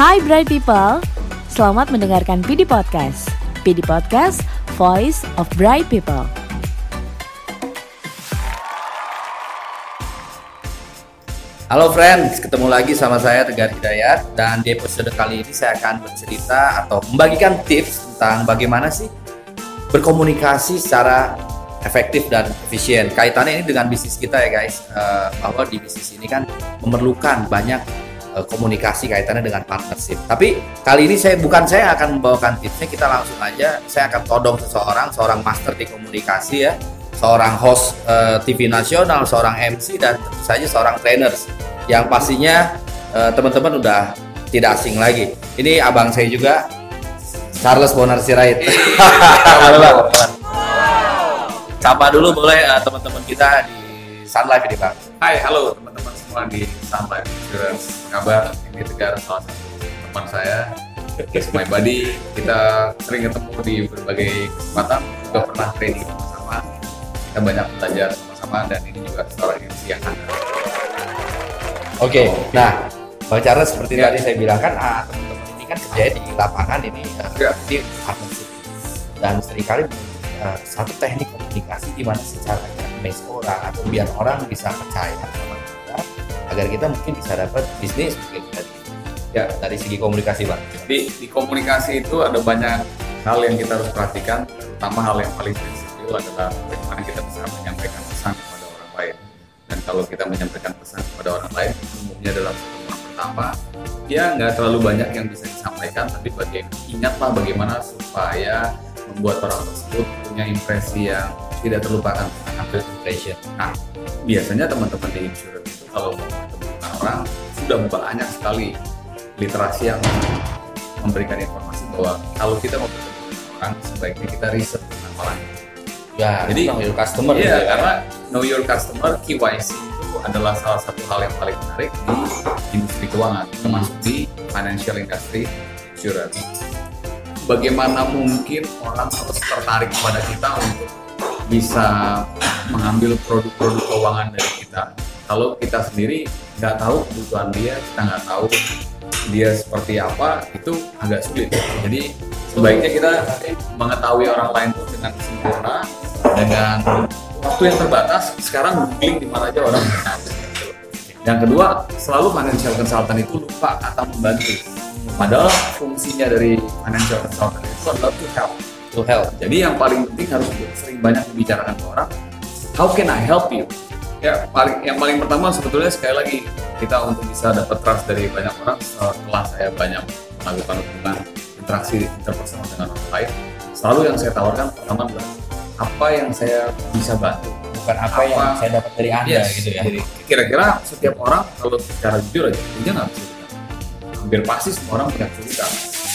Hai Bright People, selamat mendengarkan PD Podcast. PD Podcast, Voice of Bright People. Halo friends, ketemu lagi sama saya Tegar Hidayat dan di episode kali ini saya akan bercerita atau membagikan tips tentang bagaimana sih berkomunikasi secara efektif dan efisien. Kaitannya ini dengan bisnis kita ya guys, uh, bahwa di bisnis ini kan memerlukan banyak uh, komunikasi kaitannya dengan partnership. Tapi kali ini saya bukan saya akan membawakan tipsnya, kita langsung aja saya akan todong seseorang, seorang master di komunikasi ya, seorang host uh, TV nasional, seorang MC dan tentu saja seorang trainer yang pastinya uh, teman-teman udah tidak asing lagi. Ini abang saya juga Charles Bonar Sirait. Halo bang. Sapa dulu boleh uh, teman-teman kita di Sun Life ini bang. Hai, halo teman-teman semua di Life Insurance. Kabar? Ini Tegar, salah satu teman saya. It's my buddy. Kita sering ketemu di berbagai kesempatan. Juga pernah training sama-sama. Kita banyak belajar sama-sama dan ini juga seorang MC yang handal. Oke, nah Bang Charles seperti Ya. tadi saya bilang kan ah, teman-teman ini kan kerja di lapangan ini uh, Ya. ini partnership dan sering kali uh, satu teknik komunikasi di mana secara image orang atau biar orang bisa percaya sama kita agar kita mungkin bisa dapat bisnis dari Ya. dari segi komunikasi bang. Di, di komunikasi itu ada banyak hal yang kita harus perhatikan. Terutama hal yang paling prinsipil adalah bagaimana kita bisa menyampaikan pesan kepada orang lain. Dan kalau kita menyampaikan pesan kepada orang lain, umumnya dalam pertemuan pertama, ya nggak terlalu banyak yang bisa disampaikan, tapi bagaimana ingatlah bagaimana supaya membuat orang tersebut punya impresi yang tidak terlupakan tentang impression. Nah, biasanya teman-teman di insurance kalau mau bertemu orang sudah banyak sekali literasi yang memberikan informasi bahwa kalau kita mau bertemu orang sebaiknya kita riset tentang orang. Ya, Jadi, know your customer. Iya, gitu ya. karena know your customer KYC itu adalah salah satu hal yang paling menarik di industri keuangan, termasuk di financial industry insurance. Bagaimana mungkin orang harus tertarik kepada kita untuk bisa mengambil produk-produk keuangan dari kita kalau kita sendiri nggak tahu kebutuhan dia kita nggak tahu dia seperti apa itu agak sulit jadi sebaiknya kita mengetahui orang lain itu dengan sempurna dengan waktu yang terbatas sekarang googling di mana aja orang yang kedua selalu financial consultant itu lupa kata membantu padahal fungsinya dari financial consultant itu adalah to help to help. jadi yang paling penting harus sering banyak dibicarakan ke orang. How can I help you? Ya paling yang paling pertama sebetulnya sekali lagi kita untuk bisa dapat trust dari banyak orang setelah saya banyak melakukan hubungan interaksi interpersonal dengan orang lain. Selalu yang saya tawarkan pertama adalah apa yang saya bisa bantu. Bukan apa, yang Apa- saya dapat dari anda Yes, gitu ya. Jadi kira-kira setiap orang kalau secara jujur aja dia nggak kesulitan. Hampir pasti semua orang punya kesulitan.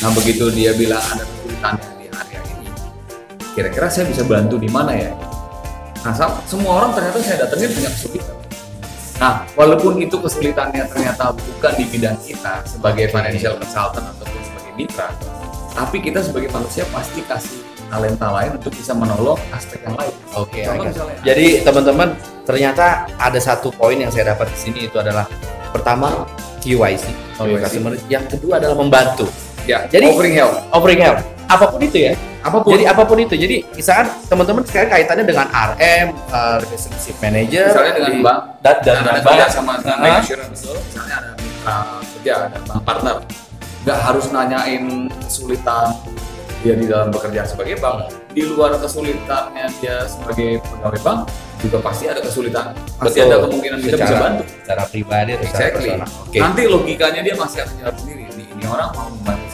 Nah begitu dia bilang ada kesulitannya di area ini, kira-kira saya bisa bantu di mana ya? Nah semua orang ternyata saya datengin punya kesulitan. Nah walaupun itu kesulitannya ternyata bukan di bidang kita sebagai financial consultant ataupun sebagai mitra, tapi kita sebagai manusia pasti kasih talenta lain untuk bisa menolong aspek yang lain. Oke, it. misalnya, Jadi teman-teman ternyata ada satu poin yang saya dapat di sini itu adalah pertama KYC, KYC. customer. Yang kedua adalah membantu, ya, Jadi- offering help. offering help. Apa pun itu ya. Apa pun. Jadi apa pun itu. Jadi misalkan teman-teman sekarang kaitannya dengan RM, uh, relationship manager, Misalnya dengan di- bank, dan, dan kerja bank. sama dengan bank insurance misalnya ada mitra kerja ada bank partner nggak harus nanyain kesulitan dia di dalam bekerja sebagai bank di luar kesulitannya dia sebagai pegawai bank juga pasti ada kesulitan pasti ada kemungkinan kita bisa Secara- bantu secara pribadi atau secara exactly personal. Oke. nanti logikanya dia masih akan jawab sendiri ini, ini orang mau membantu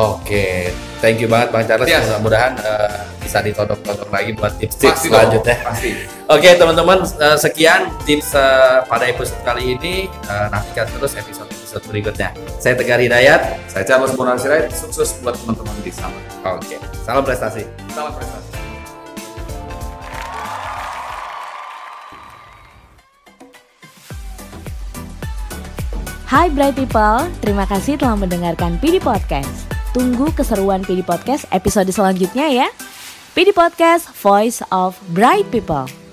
Oke, thank you banget Bang Charles. Yes. Mudah-mudahan uh, bisa ditodok-todok lagi buat tips-tips pasti dong, selanjutnya. pasti Oke teman-teman, uh, sekian tips uh, pada episode kali ini. Uh, nantikan terus episode-episode berikutnya. Saya Tegar Hidayat. saya Charles Bonar Sirait sukses buat teman-teman di sana Oke, salam prestasi. salam prestasi Hai Bright People, terima kasih telah mendengarkan PD Podcast. Tunggu keseruan PD Podcast episode selanjutnya ya. PD Podcast, Voice of Bright People.